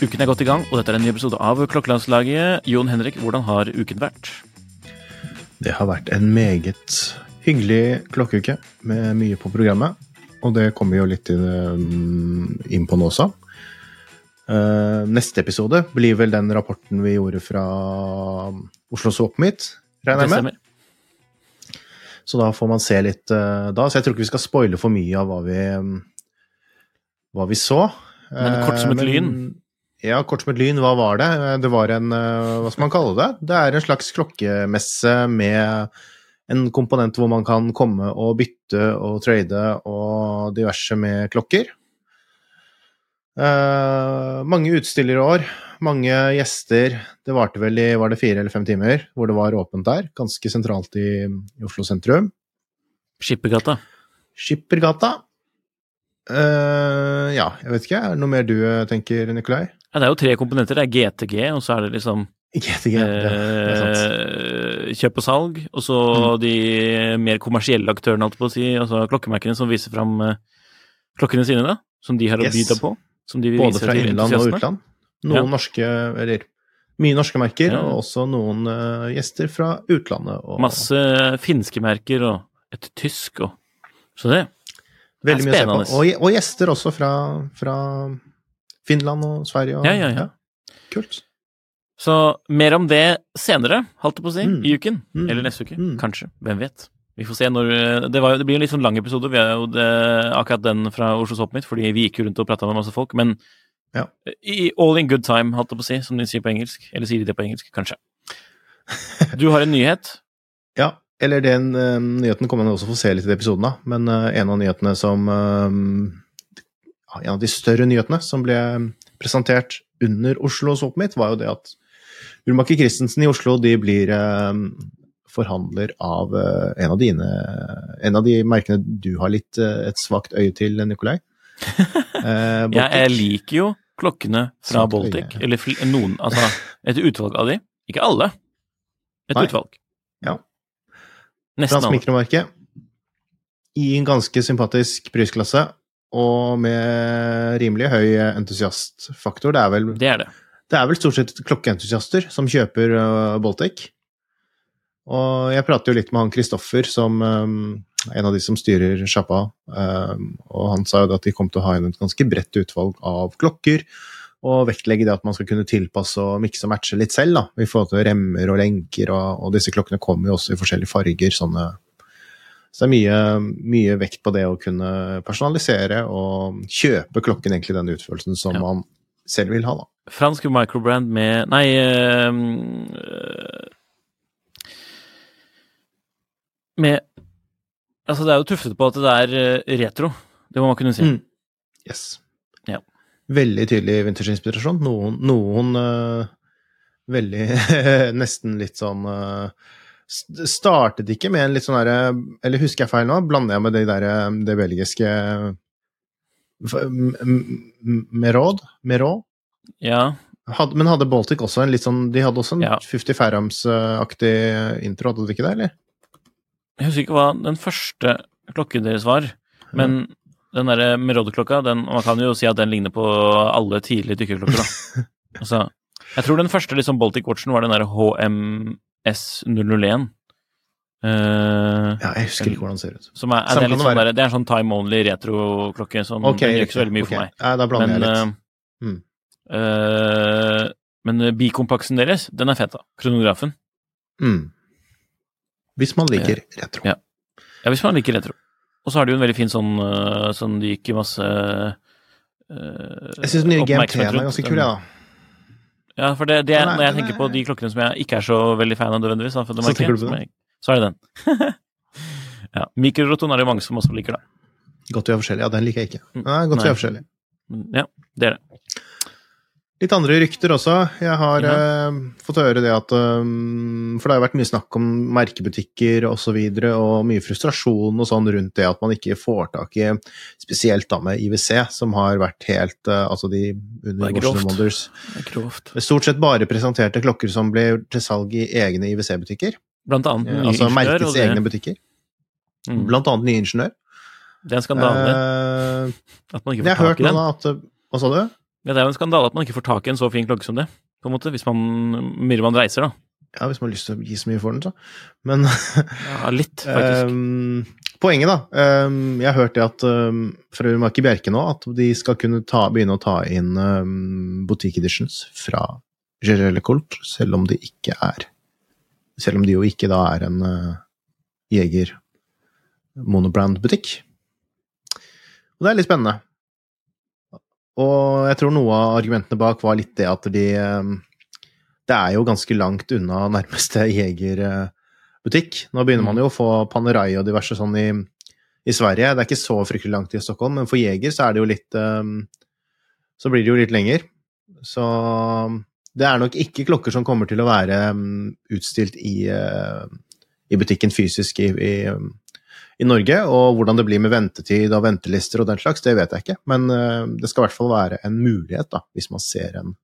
Uken er godt i gang, og dette er en ny episode av Klokkelandslaget. Jon Henrik, hvordan har uken vært? Det har vært en meget hyggelig klokkeuke med mye på programmet. Og det kommer vi jo litt inn, inn på nå også. Eh, neste episode blir vel den rapporten vi gjorde fra Oslo Meet, regner jeg med. Så da får man se litt eh, da. Så jeg tror ikke vi skal spoile for mye av hva vi, hva vi så. Men kort som et lyn. Ja, kort som et lyn. Hva var det? Det var en eh, Hva skal man kalle det? Det er en slags klokkemesse med en komponent hvor man kan komme og bytte og trade og diverse med klokker. Eh, mange utstillere i år, mange gjester. Det varte vel i var det fire eller fem timer hvor det var åpent der. Ganske sentralt i, i Oslo sentrum. Skippergata. Skippergata. Eh, ja, jeg vet ikke. Er det noe mer du tenker, Nikolai? Ja, det er jo tre komponenter. Det er GTG, og så er det liksom GTG. det, det sant. eh, kjøp og salg, og så Mm. de mer kommersielle aktørene, holdt på å si, altså klokkemerkene som viser fram eh, klokkene sine, da, som de har å by på. Som de vil Både fra innland og utland. Noen Ja. norske, eller mye norske merker, Ja. og også noen uh, gjester fra utlandet. Og Masse finske merker og et tysk og Så det veldig mye å se på. Og, og gjester også fra, fra Finland og Sverige. Og, Ja, ja, ja. Kult. Så mer om det senere, holdt jeg på å si, Mm. i uken. Mm. Eller neste uke. Mm. Kanskje. Hvem vet. Vi får se når Det, var, det blir en litt sånn lang episode. Vi har jo det, akkurat den fra Oslo Sopp mitt, fordi vi gikk jo rundt og prata med masse folk. Men Ja. i all in good time, holdt jeg på å si, som de sier på engelsk. Eller sier de det på engelsk? Kanskje. Du har en nyhet. Ja, eller den uh, nyheten kommer man også få se litt i episoden av, men uh, en av nyhetene som eh, ja, En av de større nyhetene som ble presentert under Oslo Swap Meet, var jo det at Ulmaker Christensen i Oslo de blir eh, forhandler av eh, en av dine En av de merkene du har litt eh, et svakt øye til, Nikolai. Eh, Ja, jeg liker jo klokkene fra Svart øye. Eller noen Altså, et utvalg av de. Ikke alle. Et Nei. utvalg. Ja. Nesten Fransk mikromerke i en ganske sympatisk prisklasse og med rimelig høy entusiastfaktor. Det er vel, Det er det. det er vel stort sett klokkeentusiaster som kjøper uh, Baltic. Og jeg prater jo litt med han Kristoffer, som um, en av de som styrer sjappa, um, og han sa jo at de kom til å ha inn et ganske bredt utvalg av klokker. Og vektlegge det at man skal kunne tilpasse og mikse og matche litt selv, da, i forhold til remmer og lenker, og, og disse klokkene kommer jo også i forskjellige farger. sånne så det er mye, mye vekt på det å kunne personalisere og kjøpe klokken egentlig den utførelsen som Ja. man selv vil ha, da. Fransk microbrand med Nei øh, Med Altså, det er jo tuftet på at det er eh, retro. Det må man kunne si. Mm. Yes. Ja. Veldig tydelig vintersinspirasjon. Noen, noen øh, veldig Nesten litt sånn øh, Startet ikke med en litt sånn derre Eller husker jeg feil nå? Blander jeg med det der det belgiske Merod? Merod? Ja. Had, men hadde Baltic også en litt sånn De hadde også en Ja. 50 Farams-aktig intro, hadde de ikke det, eller? Jeg husker ikke hva den første klokken deres var, men den derre Merode-klokka, Man kan jo si at den ligner på alle tidlige dykkerklokker, da. Altså, Jeg tror den første liksom Baltic Watchen var den der HMS001. Uh, Ja, jeg husker ikke hvordan den ser ut. som er, er det, sånn være. der, det er en sånn time only retro-klokke. Sånn, okay, gjør ikke så veldig mye okay. for meg. Ja, da blander Men, jeg litt. eh, Mm. Uh, men bikompaksen deres, den er fet, da. Kronografen. Mm. Hvis man liker retro. Ja. Ja, hvis man liker retro. Og så har de jo en veldig fin sånn uh, sånn de gikk i masse uh, Jeg syns den nye GMT-en er ganske kul, jeg, da. Ja, for det, det er, når jeg tenker er- på de klokkene som jeg ikke er så veldig fan av nødvendigvis, Så tenker du på den? så er det den. ja. Mikroroton er det mange som også liker, da. Godt vi er forskjellige. Ja, den liker jeg ikke. Nei, godt vi Nei. er forskjellige. Ja, det er det. Litt andre rykter også. Jeg har Ja. eh, fått høre det at um, For det har vært mye snakk om merkebutikker osv., og, så videre, og mye frustrasjon og sånn rundt det at man ikke får tak i Spesielt da med IWC, som har vært helt uh, Altså de under er grovt. Wonders. Er. Stort sett bare presenterte klokker som ble til salg i egne IWC-butikker. Blant annet Eh, ny altså ingeniør, merkets det, egne butikker. mm, Blant annet Ny Ingeniør. det er en skandale Eh, at man ikke får tak i eh, Hva sa du? Ja, det er jo en skandale at man ikke får tak i en så fin klokke som det, på en måte, hvis man mye man reiser, da. Ja, hvis man har lyst til å gi så mye for den, så. Men Ja, litt, faktisk. Um, poenget, da. Um, jeg hørte at um, fra Urmaki Bjerke nå, at de skal kunne ta, begynne å ta inn um, boutique editions fra Gerelle Colt, selv om de ikke er Selv om de jo ikke da er en uh, Jeger monobrand-butikk. Og det er litt spennende. Og jeg tror noe av argumentene bak var litt det at de um, Det er jo ganske langt unna nærmeste Jeger-butikk. Nå begynner man jo å få Panerai og diverse sånn i, i Sverige. Det er ikke så fryktelig langt i Stockholm, men for Jeger så er det jo litt um, Så blir det jo litt lenger. Så det er nok ikke klokker som kommer til å være um, utstilt i, i butikken fysisk i, i, i Norge. Og hvordan det blir med ventetid og ventelister og den slags, det vet jeg ikke. Men uh, det skal i hvert fall være en mulighet, da, hvis man ser en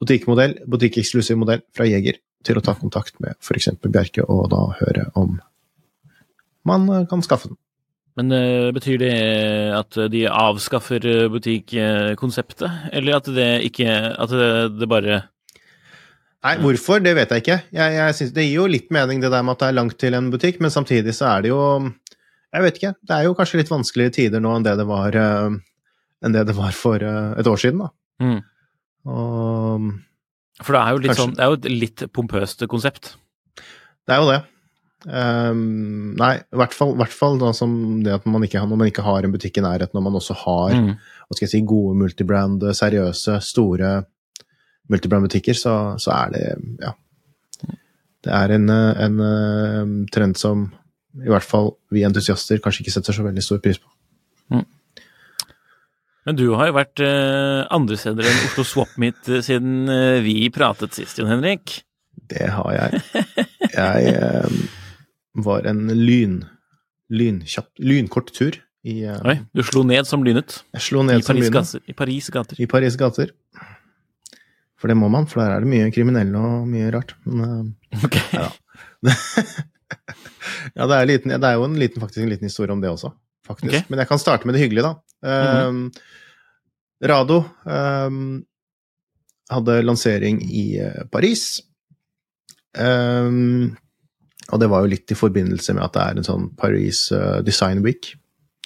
butikkmodell, butikkeksklusiv modell fra Jeger, til å ta kontakt med f.eks. Bjerke, og da høre om man uh, kan skaffe den. Men eh, betyr det at de avskaffer eh, butikkonseptet, eller at det ikke At det, det bare Nei, hvorfor, det vet jeg ikke. Jeg, jeg synes, det gir jo litt mening det der med at det er langt til en butikk, men samtidig så er det jo Jeg vet ikke. Det er jo kanskje litt vanskeligere tider nå enn det det var, enn det det var for uh, et år siden, da. mm. Og For det er jo litt Kanskje. sånn Det er jo et litt pompøst konsept. det er jo det. Um, nei, i hvert fall, hvert fall da, som det at man ikke, har- når man ikke har en butikk i nærheten, når man også har Mm. hva skal jeg si, gode multibrand, seriøse, store multibrand-butikker, så, så er det ja. Det er en, eh, en eh, trend som i hvert fall vi entusiaster kanskje ikke setter så veldig stor pris på. Men du har jo vært eh, andre steder enn Oslo Swap Meet eh, siden eh, vi pratet sist, Jon Henrik. Det har jeg. Jeg var en lyn, lynkjapp, lynkort tur i Oi, du slo ned som lynet. Jeg slo I ned som Paris, lynet I Paris gater. i Paris gater. For det må man, for der er det mye kriminelle og mye rart. Men, eh, Ok. ja. ja, det er, liten, det er jo en liten, faktisk en liten historie om det også, faktisk. Okay. Men jeg kan starte med det hyggelige, da. Um, Rado um, hadde lansering i eh, Paris. Um, og det var jo litt i forbindelse med at det er en sånn Paris uh, Design Week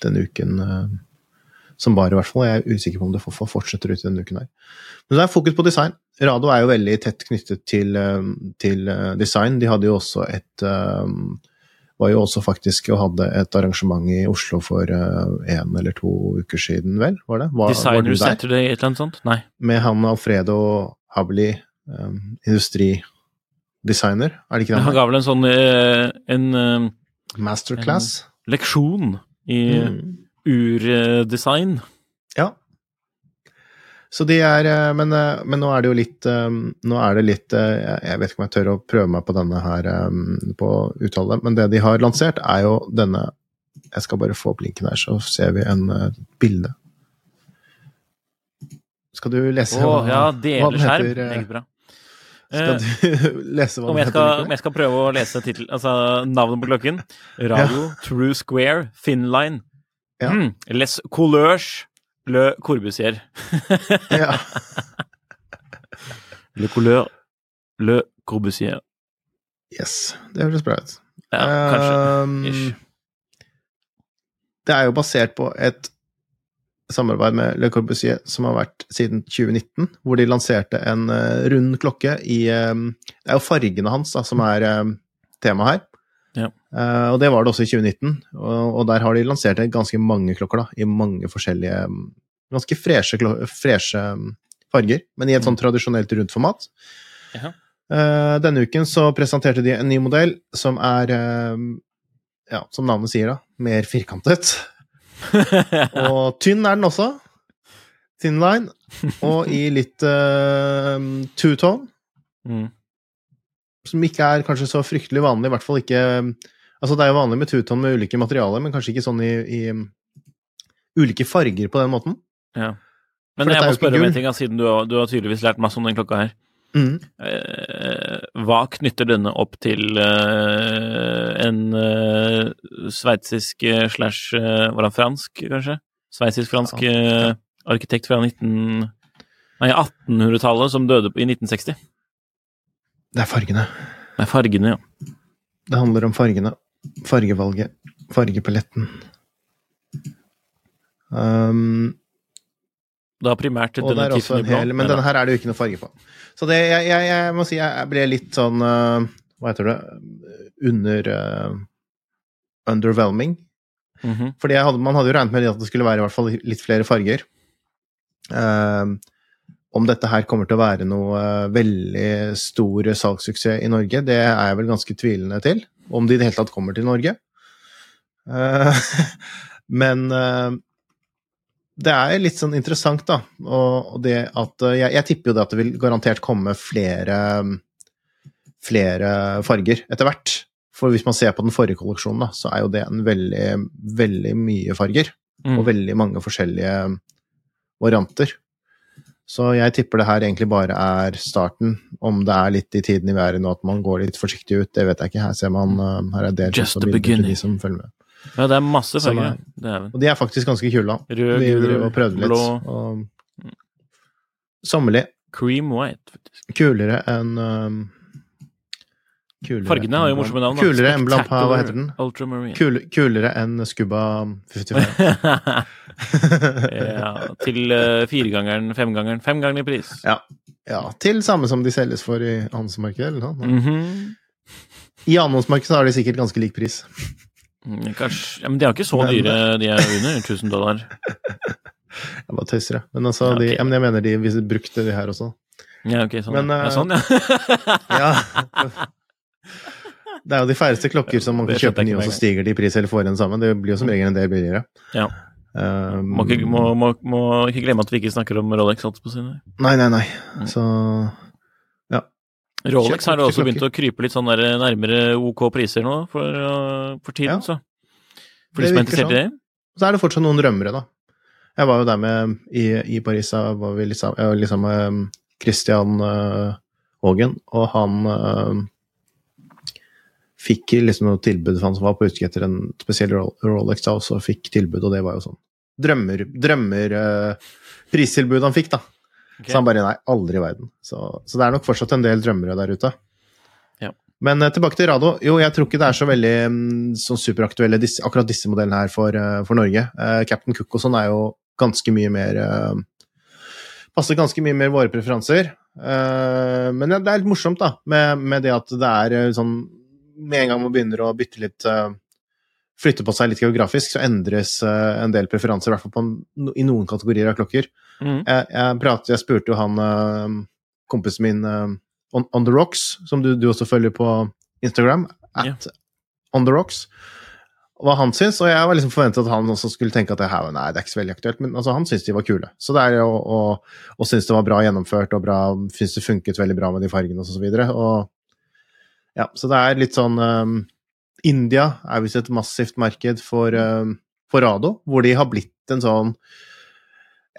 denne uken. uh, som var, i hvert fall. Jeg er usikker på om det for- for- fortsetter ut denne uken her. Men det er fokus på design. Rado er jo veldig tett knyttet til, eh, til eh, design. De hadde jo også et eh, Var jo også faktisk og hadde et arrangement i Oslo for én eller to uker siden, vel? Var det? Var, Designer var? Saturday, et eller annet sånt? Nei. Med han Alfredo Habli, industridesigner, er det ikke det? han ga vel en sånn en Masterclass? En leksjon i Mm. urdesign. Ja. Så de er eh, men, eh, men nå er det jo litt eh, Nå er det litt Jeg vet ikke om jeg tør å prøve meg på denne her på uttale men det de har lansert, er jo denne Jeg skal bare få opp linken her, så ser vi en bilde. Skal du lese oh, hva- ja, hva den heter, Meget bra. Skal du lese hva Om den jeg, skal, heter? om jeg skal prøve å lese titel, altså navnet på klokken. Radio True Square Finline. Ja. Mm, Les Couleurs Le Corbusier. Ja. Le couleur Le Corbusier. Yes, det høres bra ut. Ja, kanskje. Um, Ish. det er jo basert på et samarbeid med Le Corbusier som har vært siden 2019, hvor de lanserte en eh, rund klokke i um, Det er jo fargene hans da, som er temaet tema her. Ja. Uh, og det var det også i 2019, og, og der har de lansert ganske mange klokker, da, i mange forskjellige um, Ganske freshe, freshe um, farger, men i et sånn tradisjonelt rundt format. Ja. Uh, denne uken så presenterte de en ny modell som er uh, ja, som navnet sier, da, mer firkantet. Og tynn er den også. Thin line. Og i litt uh, two-tone, Mm. Som ikke er kanskje så fryktelig vanlig. I hvert fall ikke Altså, det er jo vanlig med two-tone med ulike materialer, men kanskje ikke sånn i, i ulike farger på den måten. Ja. Men jeg må spørre om en ting, siden du har, du har tydeligvis lært masse om den klokka her. Mm. Eh, hva knytter denne opp til eh, en uh, sveitsisk eh, slash eh, Var han fransk, kanskje? Sveitsisk-fransk ja. arkitekt fra 19... Nei, 1800-tallet, som døde i 1960. Det er fargene. Det er fargene, ja. Det handler om fargene. Fargevalget. Fargepaletten. Um, Da primært Og det denne er også en hel, men denne her er det jo ikke noe farge på. Så det, jeg, jeg, jeg må si jeg ble litt sånn øh, Hva heter det Under uh, Underwhelming. Mm -hmm. Fordi hadde, man hadde jo regnet med at det skulle være i hvert fall litt flere farger. Ehm, om dette her kommer til å være noe øh, veldig stor salgssuksess i Norge, det er jeg vel ganske tvilende til. Om de i det hele tatt kommer til Norge. Eh, men øh, det er litt sånn interessant, da. Og, det at jeg, jeg tipper jo det at det vil garantert komme flere flere farger etter hvert. For hvis man ser på den forrige kolleksjonen, da, så er jo det en veldig, veldig mye farger. Mm. Og veldig mange forskjellige varianter. Så jeg tipper det her egentlig bare er starten. Om det er litt i tiden i været nå at man går litt forsiktig ut, det vet jeg ikke. Her ser man øh, her er det Just the beginning. de som følger med. Ja, det er masse farger. er- er. Og de er faktisk ganske kule, da. Rød, gul, drev og prøvde litt. blå. Og... Sommerlig. Cream white, faktisk. Kulere enn um, kulere Fargene har jo morsomme navn. Kulere enn Blampa, hva heter den? Kul, kulere enn Skubba 55. ja, til uh, firegangeren, femgangeren, fem ganger i pris. ja. ja. Til samme som de selges for i annonsemarkedet, eller noe. Mhm. I annonsemarkedet har de sikkert ganske lik pris. Mm, Kanskje ja, Men de er ikke så Men- dyre, de er under 1000 dollar. Jeg bare tøyser, jeg. Men altså, Ja, okay. de, ja, men jeg mener de brukte de her også. Ja, ok, sånn, Men, ja. eh, ja. Sånn, ja. Ja. Det er jo de færreste klokker som man kan kjøpe nye, og så stiger de i pris eller får en sammen. Det blir jo som regel en del billigere. Ja. Um, Må ikke, må, må, må ikke glemme at vi ikke snakker om Rolex. Nei, nei, nei. Mm. Så Rolex har også begynt å krype litt sånn der nærmere OK priser nå for, uh, for tiden, Ja. så. For Det de som er interessert i det. så er det fortsatt noen rømmere, da. Jeg var jo der med I, i Paris da var vi liksom, jeg var liksom med Christian uh, og han fikk liksom noe tilbud, for han som var på utkikk etter en spesiell Rolex da, også fikk tilbud, og det var jo sånn drømmer, drømmer uh, pristilbud han fikk, da. Okay. Så han bare nei, aldri i verden. Så, så det er nok fortsatt en del drømmere der ute. Ja. Men uh, tilbake til Rado. Jo, jeg tror ikke det er så veldig um, sånn superaktuelle disse, akkurat disse modellene her for, uh, for Norge. Captain Cook og sånn er jo ganske mye mer Passer ganske mye mer våre preferanser. Men det er litt morsomt, da, med, med det at det er sånn Med en gang man begynner å bytte litt eh, Flytte på seg litt geografisk, så endres eh, en del preferanser, i hvert fall på i noen kategorier av klokker. Mm. Jeg, jeg, pratet, jeg spurte jo han øh, kompisen min on, on The Rocks, som du, du også følger på Instagram, at On The Rocks, hva han syns. Og jeg var liksom forventet at han også skulle tenke at det her, nei, det er ikke så veldig aktuelt, men altså, han syns de var kule. Så det er jo, og, og syns det var bra gjennomført, og bra, syns det funket veldig bra med de fargene og så videre. Og ja, så det er litt sånn um, India er visst et massivt marked for, um, for Rado, hvor de har blitt en sånn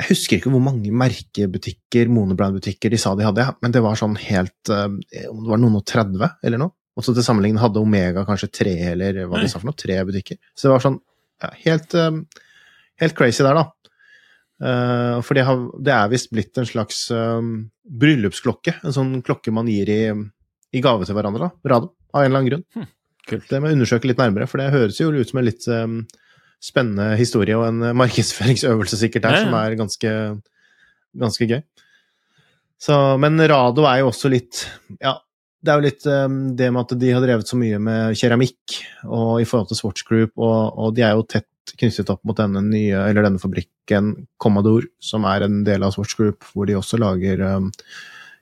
jeg husker ikke hvor mange merkebutikker, monobrand-butikker de sa de hadde, men det var sånn helt eh, Om det var noen og 30 eller noe? Og så til sammenligning hadde Omega kanskje tre, eller hva de sa for noe, tre butikker. Så det var sånn ja, helt, helt crazy der, da. Eh, for det, har, det er visst blitt en slags bryllupsklokke. En sånn klokke man gir i, i gave til hverandre, da. Radio, av en eller annen grunn. kult. Det må jeg undersøke litt nærmere, for det høres jo ut som en litt um, spennende historie og en markedsføringsøvelse sikkert der, Ja, ja. som er ganske, ganske gøy. Så, men Rado er jo også litt Ja, det er jo litt um, det med at de har drevet så mye med keramikk og i forhold til Swatch Group, og, og de er jo tett knyttet opp mot denne nye, eller denne fabrikken Commodore, som er en del av Swatch Group, hvor de også lager eh,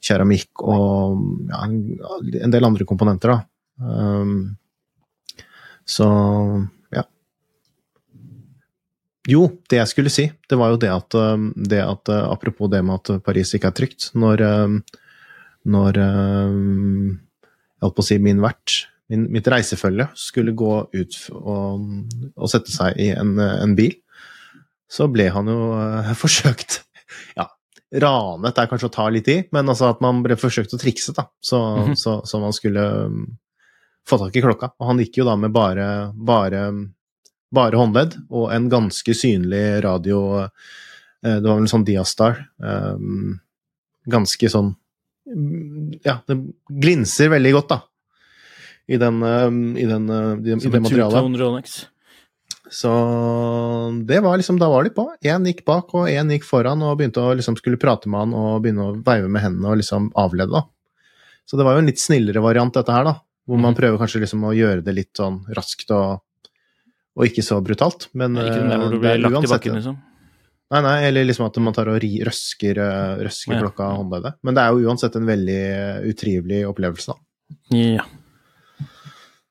keramikk og ja, en, del andre komponenter, da. Um, så ja. Jo, det jeg skulle si, det var jo det at, um, det at uh, Apropos det med at Paris ikke er trygt. Når, um, når um, Jeg holdt på å si min vert, min, mitt reisefølge, skulle gå ut og, og sette seg i en, en bil, så ble han jo uh, forsøkt ranet er kanskje å ta litt i, men altså at man ble forsøkt å trikse, da. Så, Mhm. så, så man skulle um, få tak i klokka. Og han gikk jo da med bare, bare, bare håndledd og en ganske synlig radio eh, Det var vel en sånn Diastar. um, Ganske sånn mm, Ja, det glinser veldig godt, da. I den, um, i den, uh, i, i det materialet. Så det var liksom, da var de på. Én gikk bak, og én gikk foran og begynte å liksom skulle prate med han og begynne å veive med hendene og liksom avlede, da. Så det var jo en litt snillere variant, dette her, da. Hvor man Mhm. prøver kanskje liksom å gjøre det litt sånn raskt og, og ikke så brutalt. Men Ja, ikke den der hvor eh, du blir lagt i uansett- bakken, liksom. Nei, nei, eller liksom at man tar og ri, røsker, eh, røsker Ja. klokka håndleddet. Men det er jo uansett en veldig eh, utrivelig opplevelse, da. Ja.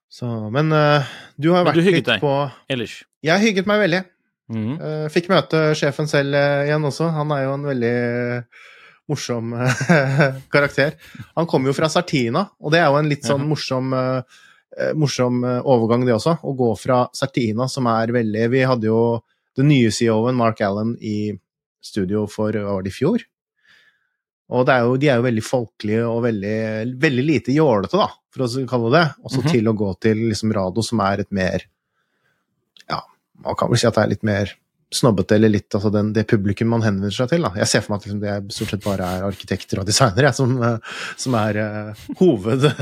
Så, men uh, du har vært litt på Ellers. Jeg hygget meg veldig. Mhm. Eh, Fikk møte sjefen selv eh, igjen også. Han er jo en veldig eh, morsom karakter. Han kommer jo fra Sartina, og det er jo en litt sånn morsom, morsom overgang, det også. Å gå fra Sartina, som er veldig Vi hadde jo den nye CEO-en, Mark Allen, i studio for hva var det, i fjor. Og det er jo, de er jo veldig folkelige og veldig, veldig lite jålete, da, for å kalle det det. Også -hmm. til å gå til liksom Rado, som er et mer man kan vel si at det er litt mer snobbete, eller litt altså den, det publikum man henvender seg til. Da. Jeg ser for meg at liksom, det er stort sett bare er arkitekter og designere som, eh, som er uh, hoved...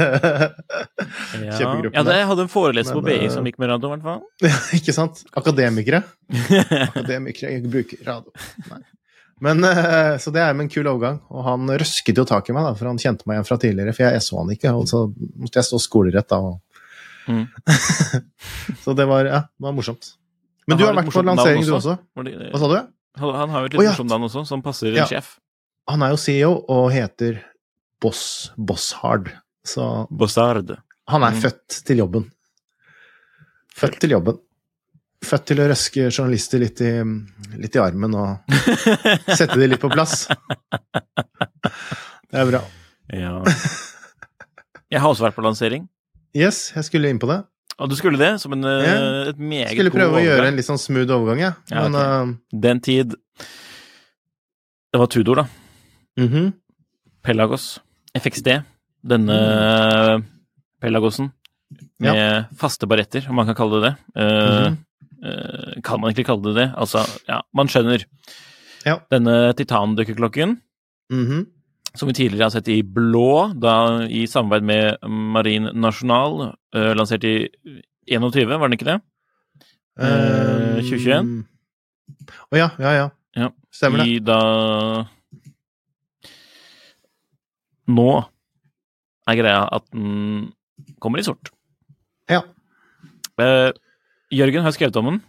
Ja. Ja, det, jeg hadde en foreleser på BI eh, som gikk med radio, i hvert fall. Ikke sant? Akademikere. Akademikere jeg bruker radio. Nei. Men, så det er med en kul overgang. Og han røsket jo tak i meg, da, for han kjente meg igjen fra tidligere, for jeg så han ikke. Og så måtte jeg stå skolerett da. Og... Mm. så det var, ja, det var morsomt. Men du har har vært på lansering, du også. også? Hva sa du? Han, har jo et litt oh, ja. morsomt navn også, som passer Ja. sjef. Han er jo CEO og heter Boss Bosshard. Så Bossard. han er Mm. født til jobben. Født til jobben. Født til å røske journalister litt i, litt i armen og sette de litt på plass. Det er bra. Ja. Jeg har også vært på lansering. Yes, jeg skulle inn på det. Og du skulle det, som en, eh, Ja. et meget Skulle god prøve å gjøre en litt sånn smooth overgang, jeg. Ja, Men ok. Den tid Det var Tudor, da. Mm -hmm. Pelagos. FXD. Denne Pelagosen. Med faste baretter, om man kan kalle det det. Mm -hmm. eh, kan man ikke kalle det det? Altså, ja, man skjønner. Ja. Denne titandukkerklokken, Mhm. Som vi tidligere har sett i blå, da i samarbeid med Marin National, uh, lansert i 21, var den ikke det? Uh, 2021? Å ja, ja, ja. Ja. Stemmer det. I da Nå er greia at den kommer i sort. Ja. Uh, Jørgen har skrevet om den.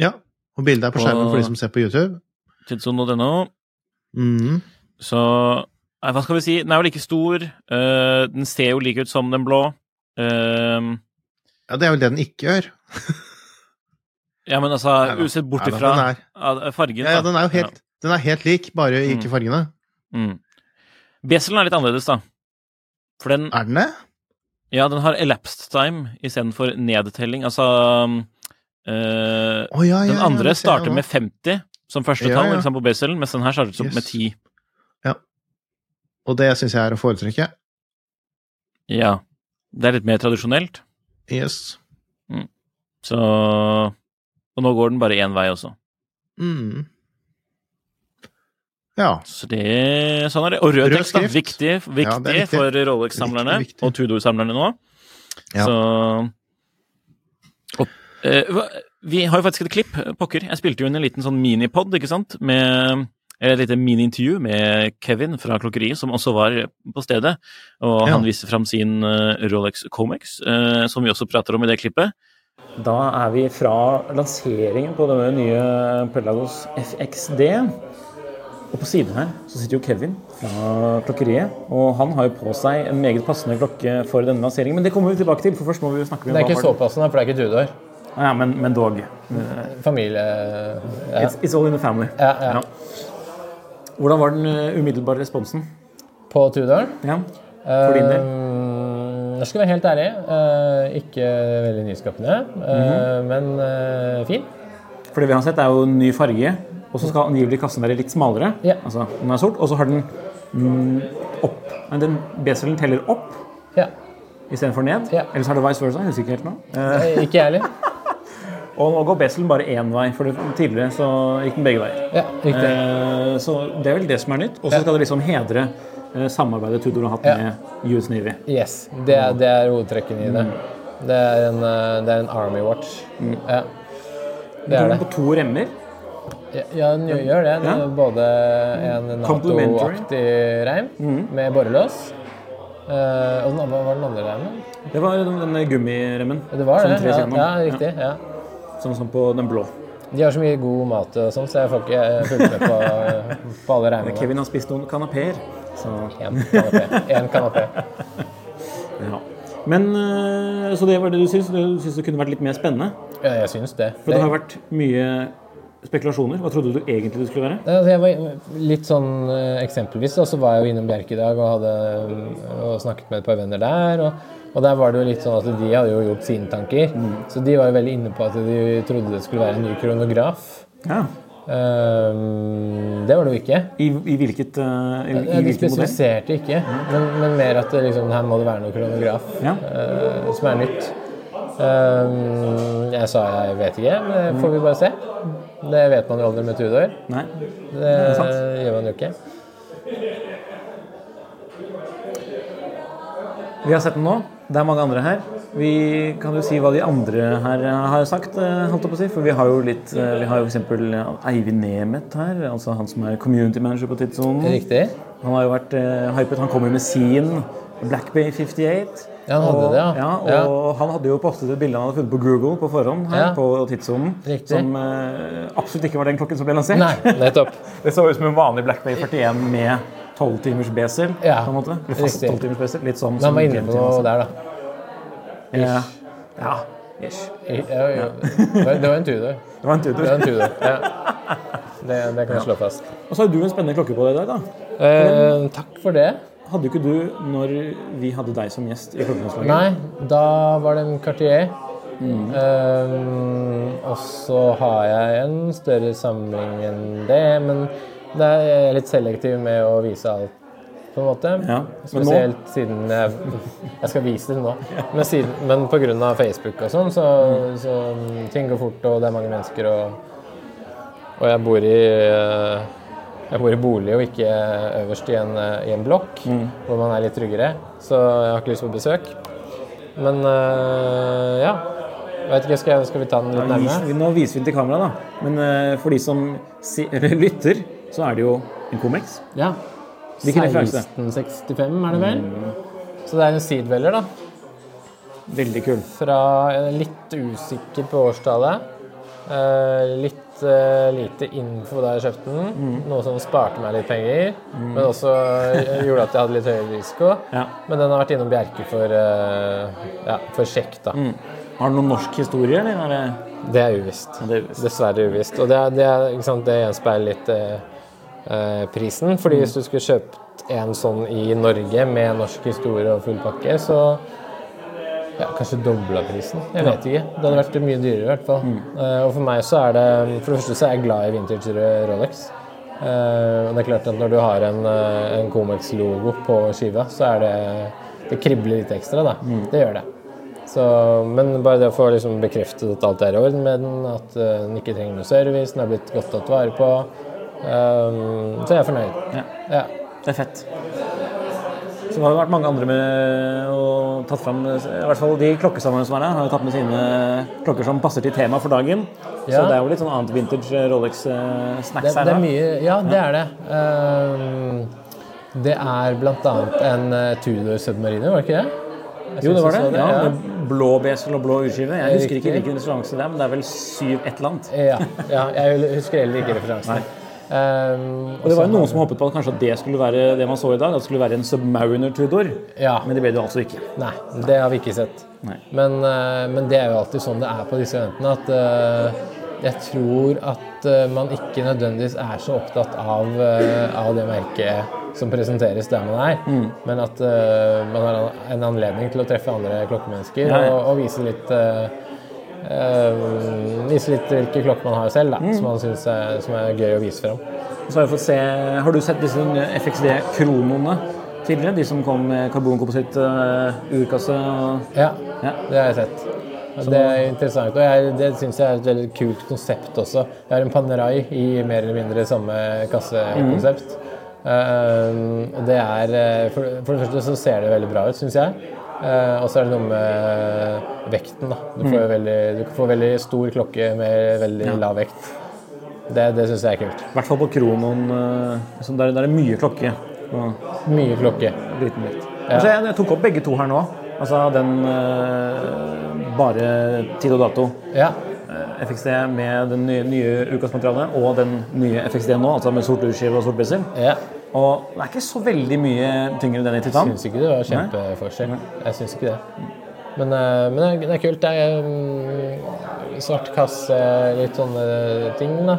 ja. Og bildet er på skjermen Og- for de som ser på YouTube. Tidsson.no. Mhm. Så nei, hva skal vi si? Den er jo like stor. Uh, den ser jo like ut som den blå. Uh, Ja, det er vel det den ikke gjør. ja, men altså, Neida. usett bort ifra fargen Ja, ja, den er jo helt, den er helt lik, bare ikke Mm. fargene. Mm. Beselen er litt annerledes, da. For den Er den det? Ja, den har elapsed time istedenfor nedtelling. Altså øh, oh, ja, ja, Den andre starter med 50 som første Ja, tall ja. ikke på beselen, mens den her starter som Yes. med 10. Og det syns jeg er å foretrekke. Ja. Det er litt mer tradisjonelt. Yes. Så Og nå går den bare én vei også. Mm. Ja. Så det, sånn er det. Og rød Rød tekst, er. Viktig, viktig, Ja, er viktig. for Rolex-samlerne og Tudor-samlerne nå. Ja. Så og, eh, Vi har jo faktisk et klipp. Pokker. Jeg spilte jo inn en liten sånn minipod, ikke sant? Med et lite mini-intervju med Kevin fra Klokkeriet, som også var på stedet. Og Ja. han viste fram sin eh, Rolex Comex, eh, som vi også prater om i det klippet. Da er vi fra lanseringen på denne nye Pelagos FXD. Og på siden her så sitter jo Kevin fra klokkeriet. Og han har jo på seg en meget passende klokke for denne lanseringen. Men det kommer vi tilbake til, for først må vi snakke med Det er ikke så passende, for det er ikke Tudor. Ja, men, men dog. Familie... Ja. It's, it's all in the family. Ja, ja. Hvordan var den uh, umiddelbare responsen? På Tudor. Ja, for din del? Eh, Jeg skal være helt ærlig. eh, ikke veldig nyskapende, eh, men eh, fin. For det vi har sett, er jo en ny farge. Og så skal angivelig kassen være litt smalere. Ja. Altså, den er sort. Og så har den mm, opp. Men den B-cellen teller opp Ja. istedenfor ned. Ja. Eller så er det vice versa. Jeg husker ikke helt nå. Eh, Eh, Ikke jeg heller. og nå går B-cellen bare én vei, for tidligere så gikk den begge veier. Ja. Eh, så det er vel det som er nytt. Og så skal det liksom hedre eh, samarbeidet Tudor har hatt Ja. med US Navy. Yes, det er, det er hovedtrekken i det. Det er en, eh, det er en Army Watch. Ja. Det er det. på to remmer. Ja, Ja, den gjør- det. Den Ja. både en Nato-aktig reim med borrelås. Eh, og den andre, var den andre reimen? Det var den, gummiremmen. Det var det. Ja, ja, riktig. Ja. Sånn som på den blå. De har så mye god mat og sånn, så jeg får ikke fulgt med på, på alle regningene. Kevin har spist noen kanapeer. Én En kanapé. En kanapé. ja. Men eh, Så det var det du syns? Du syns det kunne vært litt mer spennende? Ja, jeg syns det. For det har vært mye spekulasjoner. Hva trodde du egentlig det skulle være? Altså, jeg var litt sånn eh, Eksempelvis Og så var jeg jo innom Bjerke i dag og, hadde, og snakket med et par venner der. Og, og der var det jo litt sånn at de hadde jo gjort sine tanker. Så de var jo veldig inne på at de trodde det skulle være en ny kronograf. Ja. Um, det var det jo ikke. I, i hvilket, uh, i, Ja, de spesifiserte ikke, men, men mer at det liksom, her må det være noe kronograf Ja. uh, som er nytt. Um, jeg sa jeg vet ikke, men det får vi bare se. Det vet man jo aldri med Tudor. Nei. Det sant. gjør man jo ikke. Vi har sett den nå. Det er mange andre her. Vi kan jo si hva de andre her har sagt, eh, holdt jeg på å si. For vi har jo litt eh, Vi har jo f.eks. Eivind Nemeth her, altså han som er community manager på Tidssonen. Riktig. Han har jo vært uh, hypet. Han kommer med sin Black Bay 58. Ja, han hadde og, det, ja. ja. Og han hadde jo postet et bilde han hadde funnet på Google på forhånd her Ja. på Tidssonen. Riktig. Som eh, absolutt ikke var den klokken som ble lansert. Nei, nettopp. Det så ut som en vanlig Black Bay 41 med 12 timers besel. Ja, på en måte. Fast 12 timers besel. Litt sånn Men han var inne på noe der, da. Ja. ja. Ish. Ja, ja. Det var- en Tudor. Det var en Det Tudor. var en Tudor. Ja. Det, det kan vi slå fast. Og så har du en spennende klokke på deg i dag, da. Eh, takk for det. Hadde ikke du når vi hadde deg som gjest i Klokkelandslaget? Nei, da var det en Cartier. Ehm, og så har jeg en større samling enn det, men det er litt selektiv med å vise alt, på en måte. Ja, men nå- Spesielt siden jeg, jeg skal vise det nå. Men, siden, men pga. Facebook og sånn, så, så ting går fort, og det er mange mennesker, og, og jeg bor i eh, jeg bor i bolig og ikke øverst i en, eh, i en blokk, hvor man er litt tryggere. Så jeg har ikke lyst på besøk. Men øh, ja. Ikke, skal, skal vi ta den litt nærmere? Nå viser vi den til kamera, da. Men eh, for de som si, eller lytter, så er det jo en Comex. Ja. 1665 er det vel? Så det er en Seedweller, da. Veldig kul. Fra er litt usikker på årstallet. Uh, litt eh, lite info da jeg kjøpte den, noe som sparte meg litt penger. Men også eh, gjorde at jeg hadde litt høyere risiko. Ja. Men den har vært innom Bjerke for, uh, ja, for sjekk, da. Har den noen norsk historie, eller? Er det... Det er uvisst. det uvisst. Dessverre uvisst. Og det, det, det gjenspeiler litt eh, prisen. Fordi hvis du skulle kjøpt en sånn i Norge med norsk historie og full pakke, så ja, kanskje dobla prisen. Jeg vet ikke. Det hadde vært mye dyrere i hvert fall. Eh, og for meg så er det For det første så er jeg glad i vintage Rolex. Uh, og det er klart at når du har en, eh, en Comex-logo på skiva, så er det Det kribler litt ekstra, da. Det gjør det. Så, men bare det å få liksom bekreftet at alt er i orden med den, at den ikke trenger noe service, den er blitt godt tatt vare på, Um, så jeg er fornøyd. Ja. Ja. Det er fett. Så det har vært mange andre med og tatt fram I hvert fall de klokkesamlerne som er her, har jo tatt med sine klokker som passer til temaet for dagen. Så det er jo litt sånn annet vintage Rolex-snacks her. det er mye Ja, det er det. Um, det er annet en uh, Tudor Submariner, var det ikke det? Jo, det var det. det. Ja, ja. med blå besel og blå urskive. Jeg husker ikke hvilken referanse det er, men det er vel syv et eller annet. Ja, ja, jeg husker heller ikke referansen. Um, Og det var jo noen som håpet på at kanskje at det skulle være det man så i dag, at det skulle være en Submariner Tudor. Ja. Men det ble det altså ikke. Nei, det har vi ikke sett. Nei. Men, eh, men det er jo alltid sånn det er på disse eventene. At uh, jeg tror at eh, man ikke nødvendigvis er så opptatt av, uh, av det merket som presenteres der man er, Mm. men at uh, man har en anledning til å treffe andre klokkemennesker Ja, ja. Og, og vise litt eh, eh, Vise litt hvilke klokker man har selv, da, Mm. som man syns er, som er gøy å vise fram. Så har, se, har du sett disse FXD-kronoene tidligere? De som kom med karbonkompositt uh, urkasse? og- Ja, Ja. det har jeg sett. Det er interessant, og jeg, det syns jeg er et veldig kult konsept også. Jeg har en Panerai i mer eller mindre samme kassekonsept. Eh, og det er eh, for, for det første så ser det veldig bra ut, syns jeg. Eh, og så er det noe med vekten. da. Du får, jo veldig, du får veldig stor klokke med veldig lav vekt. Det, det syns jeg er kult. I hvert fall på kronoen. Liksom der, der er det mye klokke. Ja. Mye klokke. liten vekt. Så jeg, jeg tok opp begge to her nå. Altså den eh, bare tid og dato. Ja. FXD med den nye, nye utkastmaterialet og den nye FXD nå, altså med sort urskive og sort bissel. ja. Og det er ikke så veldig mye tyngre enn den i titan. Jeg syns ikke det var kjempeforskjell. Jeg syns ikke det. Men, eh, men det er- kult. Det er mm, svart kasse, litt sånne ting, da.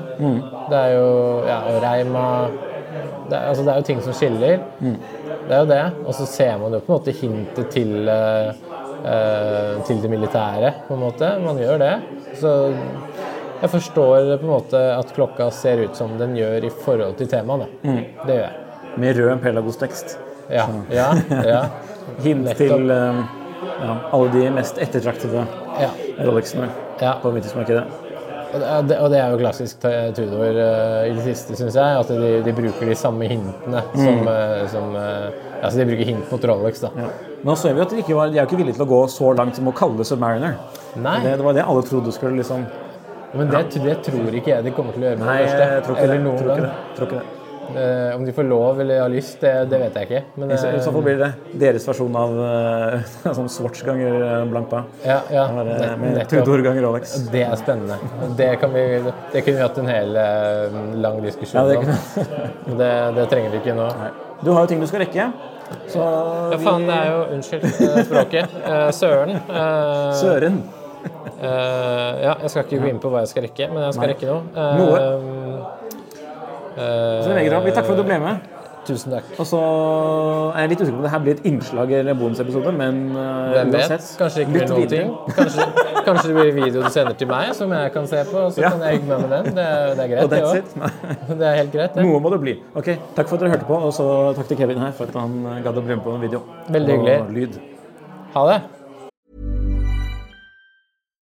Det er jo Ja, og Reima det er, altså, det er jo ting som skiller. Det er jo det. Og så ser man jo på en måte hintet til eh, eh, til det militære, på en måte. Man gjør det. Så jeg forstår på en måte at klokka ser ut som den gjør i forhold til temaet. Mm. Det gjør jeg. Med rød Pelagos-tekst. Ja, ja, ja. Hint Nettopp. til um, ja, alle de mest ettertraktede ja. Rolexene Ja. på vintersmarkedet. Og det- og det, er jo klassisk Tudor uh, i det siste, syns jeg. At de, de bruker de samme hintene som, uh, som uh, Altså, de bruker hint mot Rolex, da. Ja. Nå ser vi at de, ikke var, de er jo ikke villige til å gå så langt som å kalle det Submariner. Nei, Det, det var det alle trodde skulle liksom men det, det tror ikke jeg de kommer til å gjøre med Nei, det første. jeg tror ikke eller noen gang. det. Tror ikke det. Eh, om de får lov eller har lyst, det, det vet jeg ikke. Men, I så, I så fall eh, blir det deres versjon av uh, sånn Swatch ganger Blankpa. Ja, ja, eh, nett- Med nettopp. Tudor ganger Rolex. Det er spennende. Det, kan vi, det kunne vi hatt en hel uh, lang diskusjon Ja, det om. Det, det trenger vi ikke nå. Du har jo ting du skal rekke. Så Ja, faen, det er jo Unnskyld eh, språket. Eh, søren. Eh, Søren. Eh, ja, jeg skal ikke gå inn på hva jeg skal rekke, men jeg skal Nei. rekke noe. Eh, Noe. eh, Så det legger opp. Takk for at du ble med. Tusen takk. Og så er jeg litt usikker på om det her blir et innslag eller bonusepisode, men Hvem vet? Kanskje det ikke blir noen ting. Kanskje, kanskje det blir video du sender til meg, som jeg kan se på, og så Ja. kan jeg hygge meg med den. Det, er- det er greit, det òg. Det er helt greit, det. Noe må det bli. Ok, Takk for at dere hørte på, og så takk til Kevin her for at han gadd å bli med på en video. Veldig Og lyd. Ha det.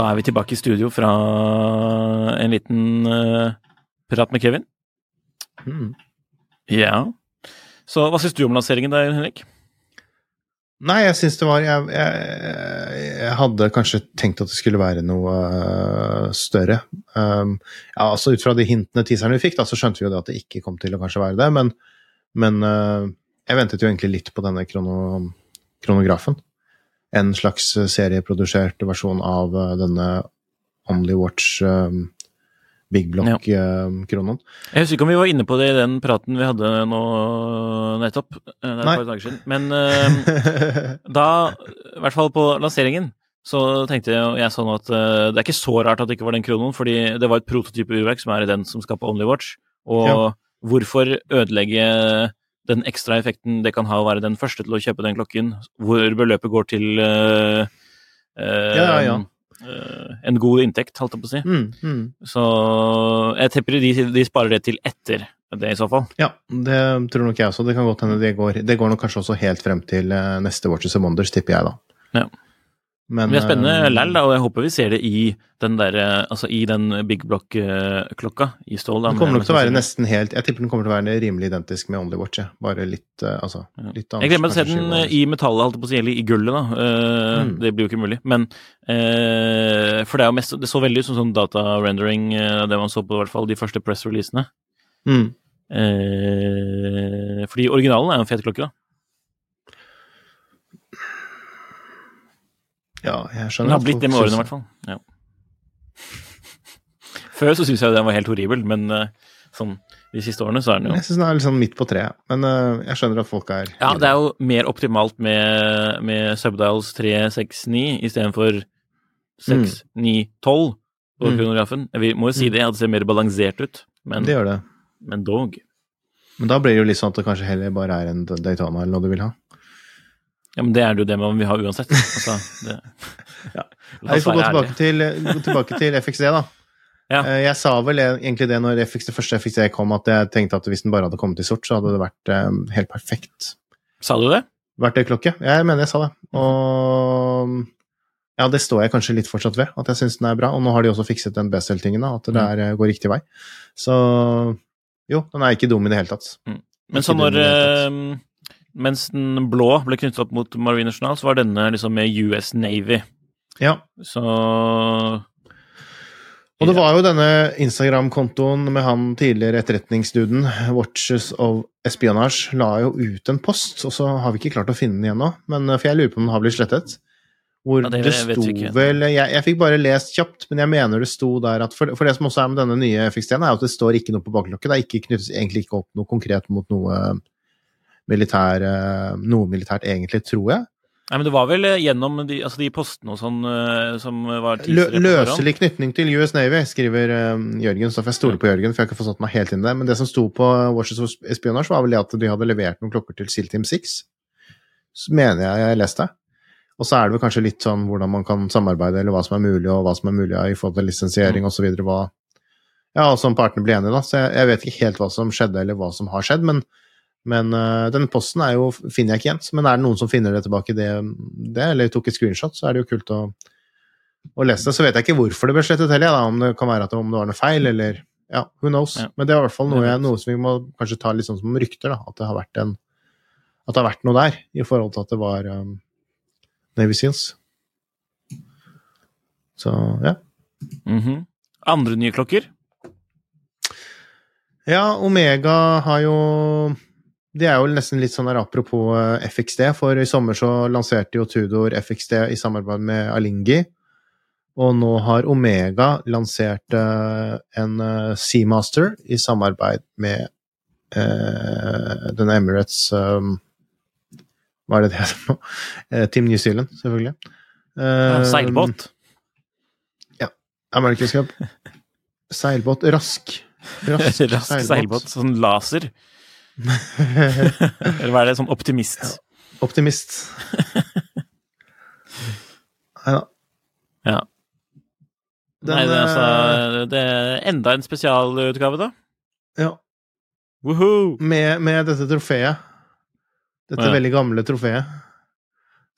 Da er vi tilbake i studio fra en liten uh, prat med Kevin. Mm. Ja. Så hva syns du om lanseringen der, Henrik? Nei, jeg syns det var jeg, jeg, jeg hadde kanskje tenkt at det skulle være noe uh, større. Um, ja, altså Ut fra de hintene teaserne vi fikk, da, så skjønte vi jo det at det ikke kom til å kanskje være det. Men, men uh, jeg ventet jo egentlig litt på denne krono, kronografen. En slags serieprodusert versjon av eh, denne Only Watch eh, Big Block-kronoen. Jeg husker ikke om vi var inne på det i den praten vi hadde nå nettopp. eh, Det er et par dager siden. Men eh, da, i hvert fall på lanseringen, så tenkte jeg, jeg sånn at uh, det er ikke så rart at det ikke var den kronoen, fordi det var et prototype urverk som er i den som skaper Only Watch. Og Ja. hvorfor ødelegge den ekstra effekten det kan ha å være den første til å kjøpe den klokken, hvor beløpet går til uh, uh, Ja, ja, eh, en god inntekt, holdt jeg på å si. Mm, mm. Så jeg tipper de, de sparer det til etter det, i så fall. Ja, det tror nok jeg også. Det kan godt hende det går Det går nok kanskje også helt frem til neste Watches and Wonders, tipper jeg, da. Ja. Men, det er spennende eh, lell, da, og jeg håper vi ser det i den der, eh, altså i den Big Block-klokka i stål. Da, Den kommer nok til å være nesten helt Jeg tipper den kommer til å være rimelig identisk med Only Watch, bare litt eh, Altså, litt annet. Jeg glemmer å se den eh, i metallet, holdt jeg på å si, eller i gullet, da. Eh, Mm. Det blir jo ikke mulig. Men eh, For det er jo mest Det så veldig ut som sånn data-rendering, eh, det man så på i hvert fall de første press-releasene. mm. Eh, fordi originalen er jo en fet klokke, da. Ja, jeg Den har blitt det med årene, i hvert fall. Ja. Før så syns jeg den var helt horribel, men eh, sånn de siste årene så er den jo Jeg syns den er litt sånn midt på treet, men uh, jeg skjønner at folk er Ja, det er jo mer optimalt med, med Subdials 3, 6, 9 istedenfor 6, 9, 12 på Mm. kronografen. Vi må jo si det, at det ser mer balansert ut, men, Det gjør det. men dog. Men da blir det jo litt sånn at det kanskje heller bare er en Daytona eller noe du vil ha. Ja, men det er det jo det man vil ha uansett. Altså, det, Ja. Vi får gå tilbake til, gå tilbake til FXD, da. Ja. Eh, Jeg sa vel egentlig det når FX, det første FXD kom, at jeg tenkte at hvis den bare hadde kommet i sort, så hadde det vært eh, helt perfekt Sa du det? verktøyklokke. Jeg mener jeg sa det. Og ja, det står jeg kanskje litt fortsatt ved, at jeg syns den er bra. Og nå har de også fikset den Bessel-tingen, at det der eh, går riktig vei. Så jo, den er ikke dum i det hele tatt. Men så når eh, Mens den blå ble knyttet opp mot Marine National, så var denne liksom med US Navy. Ja. Så Og det var jo denne Instagram-kontoen med han tidligere etterretningsduden, Watches of Espionage, la jo ut en post, og så har vi ikke klart å finne den igjen nå, men for jeg lurer på om den har blitt slettet. Hvor Ja, det det, sto vel jeg, jeg fikk bare lest kjapt, men jeg mener det sto der at For, for det som også er med denne nye FX-en, er at det står ikke noe på baklokket. Det er ikke knyttes egentlig ikke opp noe konkret mot noe militær, noe militært, egentlig, tror jeg. Nei, men det var vel eh, gjennom de, altså de postene og sånn eh, som var løselig knytning til US Navy, skriver eh, Jørgen. Så får jeg stole på Jørgen, for jeg har ikke satt meg helt inn i det. Men det som sto på Watches of Espionage, var vel det at de hadde levert noen klokker til SEAL Team 6. Så mener jeg jeg leste. Og så er det vel kanskje litt sånn hvordan man kan samarbeide, eller hva som er mulig, og hva som er mulig i forhold til lisensiering osv. Hva Ja, som partene blir enige, da. Så jeg, jeg vet ikke helt hva som skjedde, eller hva som har skjedd, men men uh, den posten jo, finner jeg ikke igjen. Men er det noen som finner det tilbake, det, det eller tok et screenshot, så er det jo kult å, å lese det. Så vet jeg ikke hvorfor det ble slettet heller, da. om det kan være at det, om det var noe feil, eller ja, who knows. Ja. Men det er i hvert fall noe, jeg, noe som vi må kanskje ta litt sånn som rykter, da. At det har vært en at det har vært noe der, i forhold til at det var um, Navy Seals. Så ja. Mhm. Andre nye klokker? Ja, Omega har jo Det er jo nesten litt sånn her apropos eh, FXD, for i sommer så lanserte jo Tudor FXD i samarbeid med Alingi. Og nå har Omega lansert eh, en eh, Seamaster i samarbeid med eh, denne Emirates um, Hva er det det heter nå? Team New Zealand, selvfølgelig. Uh, seilbåt? Ja, Cup. Seilbåt. Rask. Rask, Rask seilbåt. Sånn laser? Eller hva er det? Sånn optimist? Optimist. Nei da. Ja. Den, Nei, det, er eh, altså, det er enda en spesialutgave, da. Ja. Woohoo! Med, med dette trofeet. Dette Ja. veldig gamle trofeet.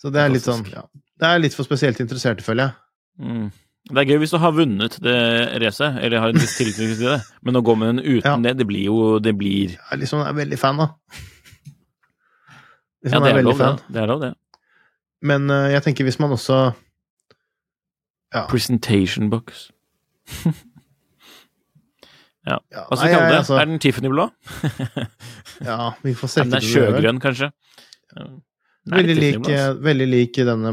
Så det er litt sånn ja. Det er litt for spesielt interesserte, føler jeg. Mm. Det er gøy hvis du har vunnet det racet, eller har en viss tilknytning til det, men å gå med den uten Ja. det, det blir jo Det blir Jeg liksom jeg er veldig fan, da. Liksom Ja, det er er lov, fan. det er lov, det. Men uh, jeg tenker hvis man også Ja. Presentation box. ja. ja Hva skal vi kalle det? altså, Er den Tiffany-blå? Ja, vi får se. den er sjøgrønn, kanskje. Nei, Veldig lik, svimmel, altså. veldig lik denne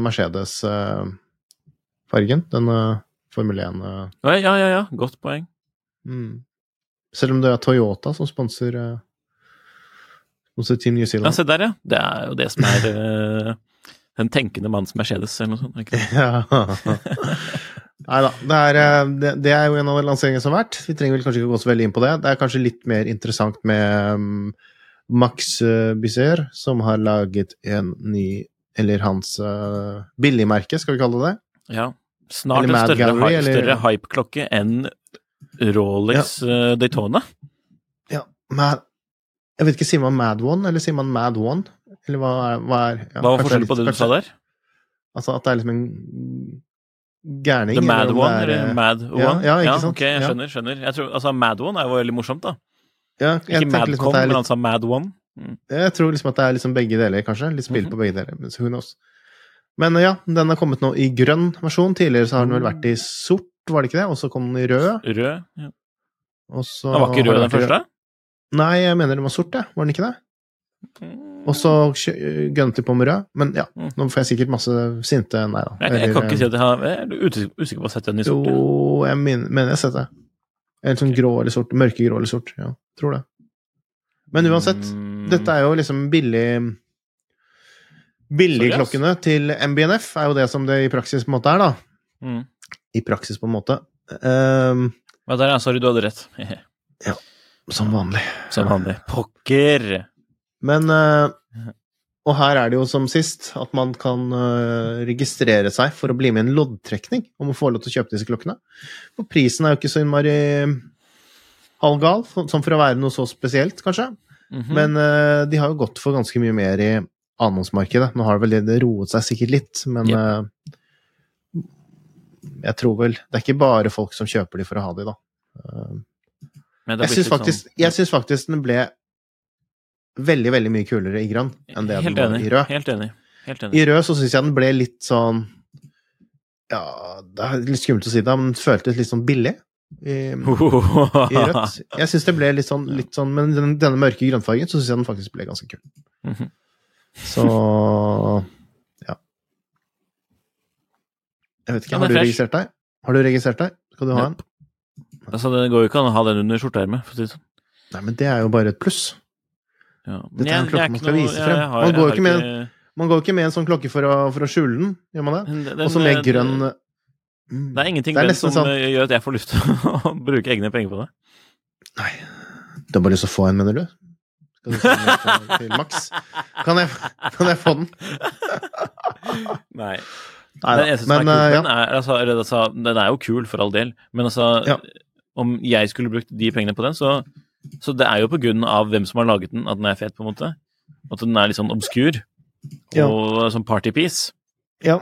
Mercedes-fargen. Den Formel 1 eh, Ja, ja, ja. Godt poeng. mm. Selv om det er Toyota som sponser uh, Team New Zealand. Ja, se der, ja. Det er jo det som er eh, den tenkende manns Mercedes, eller noe sånt. Ikke? Ja. Nei da. Det, er, eh, det, det er jo en av lanseringene som har vært. Vi trenger vel kanskje ikke gå så veldig inn på det. Det er kanskje litt mer interessant med um, Max uh, Bizzer, som har laget en ny Eller hans uh, billigmerke, skal vi kalle det det. Ja. Snart en større, Gallery, eller- større hypeklokke enn Rolex eh, Daytona. Ja, Mad, jeg vet ikke, sier man Mad One, eller sier man Mad One? Eller hva er, hva er ja, Hva var forskjellen på det du kanskje- sa der? Altså at det er liksom en gærning? The Mad One, er, eller Mad One? ja, ikke sant? ok, jeg skjønner. skjønner. Jeg tror, altså, Mad One er jo veldig morsomt, da. Ja, Ikke Madcom, liksom er men litt, han sa Mad One. Mm. Jeg tror liksom at det er liksom begge deler, kanskje. Litt spill Mhm. på begge deler. Men who knows. Men ja, den har kommet nå i grønn versjon. Tidligere så har den vel vært i sort, var det ikke det? Og så kom den i rød. Rød. Ja. Og så Den var ikke rød den første? Nei, jeg mener den var sort, jeg. Var den ikke det? Og så gønnet de på med rød. Men ja, Mm. nå får jeg sikkert masse sinte Nei da. Jeg, jeg kan ikke si at jeg har Jeg er usikker på å sette den i sort. Jo, jeg mener jeg har sett det. Eller sånn grå eller sort. Mørkegrå eller sort. Ja, tror det. Men uansett, Mm. dette er jo liksom billig Billigklokkene til MBNF er jo det som det i praksis på en måte er, da. Mm. I praksis, på en måte. Um, Ja, der, ja. Sorry, du hadde rett. ja. som vanlig. Som vanlig. Pokker! Men uh, Og her er det jo som sist at man kan uh, registrere seg for å bli med i en loddtrekning om å få lov til å kjøpe disse klokkene. For prisen er jo ikke så innmari halvgal, for- som for å være noe så spesielt, kanskje. Mhm. Men uh, de har jo gått for ganske mye mer i annonsmarkedet. Nå har det vel det roet seg sikkert litt, men eh, jeg tror vel Det er ikke bare folk som kjøper de for å ha de, da. Men det jeg syns faktisk, sånn- faktisk den ble veldig, veldig mye kulere i grønn enn det den Helt var enig. i rød. Helt enig. Helt enig. I rød så syns jeg den ble litt sånn Ja, det er litt skummelt å si det, men den føltes litt sånn billig. I, i rødt. Jeg syns det ble litt sånn, litt sånn Men den, denne mørke grønnfargen så syns jeg den faktisk ble ganske kul. Mhm. Så ja. Jeg vet ikke, Ja, har du er fresh. registrert deg? Har du registrert deg? Skal du ha en? Altså, det går jo ikke an å ha den under skjorteermet, for å si det sånn. Nei, men det er jo bare et pluss. Ja. Dette er en klokke er man skal noe- vise frem. har- Man går ikke med- Man går ikke med en sånn klokke for å, for å skjule den, gjør man det? Og så med grønn Mm. Det er ingenting Det er som sånn- eh, gjør at jeg får lyst til å bruke egne penger på det. Nei. Du har bare lyst til å få en, mener du? Skal du sende den til, Max? Kan jeg, kan jeg få den? Nei. Nei den eneste som Men er kul, eh, er, altså, altså, den er jo kul, for all del, men altså Ja. Om jeg skulle brukt de pengene på den, så Så det er jo på grunn av hvem som har laget den, at den er fet, på en måte. At den er litt sånn obskur. Ja. Og sånn partypiece. ja.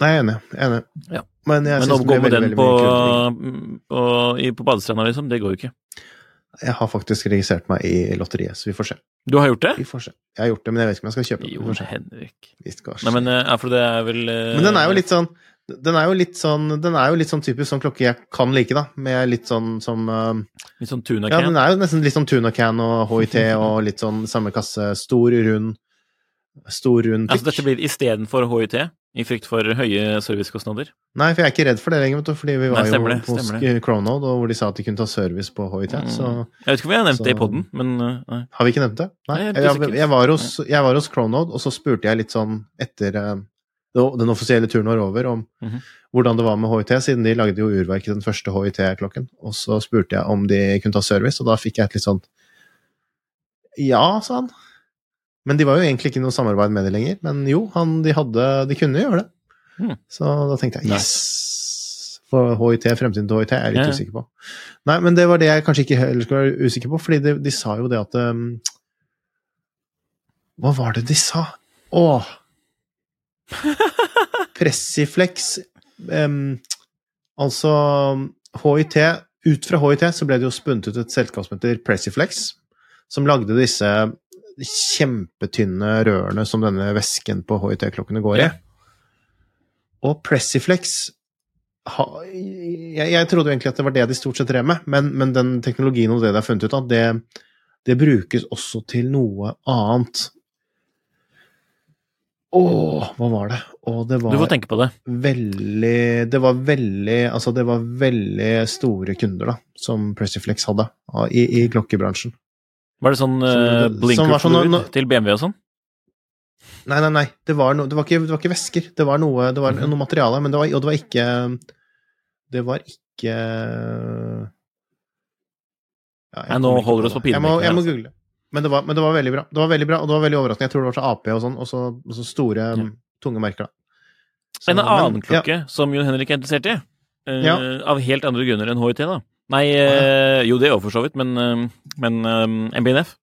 Nei, jeg er enig. Jeg er enig. Ja. Men jeg Men syns det gå veldig, veldig, den å på, med den på, på, på badestranda, liksom, det går jo ikke. Jeg har faktisk registrert meg i lotteriet, så vi får se. Du har gjort det? Vi får se. Jeg har gjort det, men jeg vet ikke om jeg skal kjøpe den. Se. Henrik. Nei, men eh, ja, for det er vel eh, Men den er jo litt sånn den er jo litt sånn Den er jo litt sånn typisk sånn klokke jeg kan like, da. Med litt sånn som uh, Litt sånn tuna Ja, can. den er jo nesten litt sånn Tuna Can og HIT og litt sånn samme kasse. Stor, rund Stor, rund Altså, dette blir istedenfor HIT, i frykt for høye servicekostnader. Nei, for jeg er ikke redd for det lenger, fordi vi var Nei, jo hos Cronod, og hvor de sa at de kunne ta service på HIT. Så Mm. Jeg vet ikke om vi har nevnt det i så- poden, men eh, nei. har vi ikke nevnt det? Nei. Nei, jeg jeg, jeg, var hos, jeg var hos Cronod, og så spurte jeg litt sånn etter eh, den offisielle turen var over, om Mhm. hvordan det var med HIT, siden de lagde jo urverket den første HIT-klokken. Og så spurte jeg om de kunne ta service, og da fikk jeg et litt sånn Ja, sa han. Men de var jo egentlig ikke noe samarbeid med det lenger. Men jo, han, de, hadde, de kunne gjøre det. Mm. Så da tenkte jeg yes! For HIT, fremtiden til HIT, er jeg litt Ja. usikker på. Nei, men det var det jeg kanskje ikke heller skulle være usikker på, fordi de, de sa jo det at um, Hva var det de sa? Åh! Pressiflex um, Altså HIT Ut fra HIT så ble det jo spunnet ut et selskap som heter Pressiflex, som lagde disse kjempetynne rørene som denne væsken på HIT-klokkene går i. Og Pressiflex ha, jeg, jeg trodde jo egentlig at det var det de stort sett drev med, men, men den teknologien og det de har funnet ut av, det, det brukes også til noe annet. Åh, hva var det? Og det var Du får tenke på det. veldig Det var veldig Altså, det var veldig store kunder, da, som Pressiflex hadde ah, i, i klokkebransjen. Var det sånn uh, det- som blinker var sånn til BMW og sånn? Nei, nei, nei. Det var, no, det var, ikke, det var ikke væsker. Det var noe, det var Mhm. noe materiale, men det var, og det var ikke Det var ikke ja, Nei, nå holder du oss på pinene. Jeg må, jeg må google. Men det, var, men det var veldig bra. Det var veldig bra, og det var veldig overraskende. Jeg tror det var så AP og sånn, og så, og så store, tunge merker, da. Så, En men- annen ja. klokke som Jon Henrik er interessert i, uh, Ja. av helt andre grunner enn HIT, da. Nei, eh, jo det òg for så vidt, men, eh, men eh, MBNF.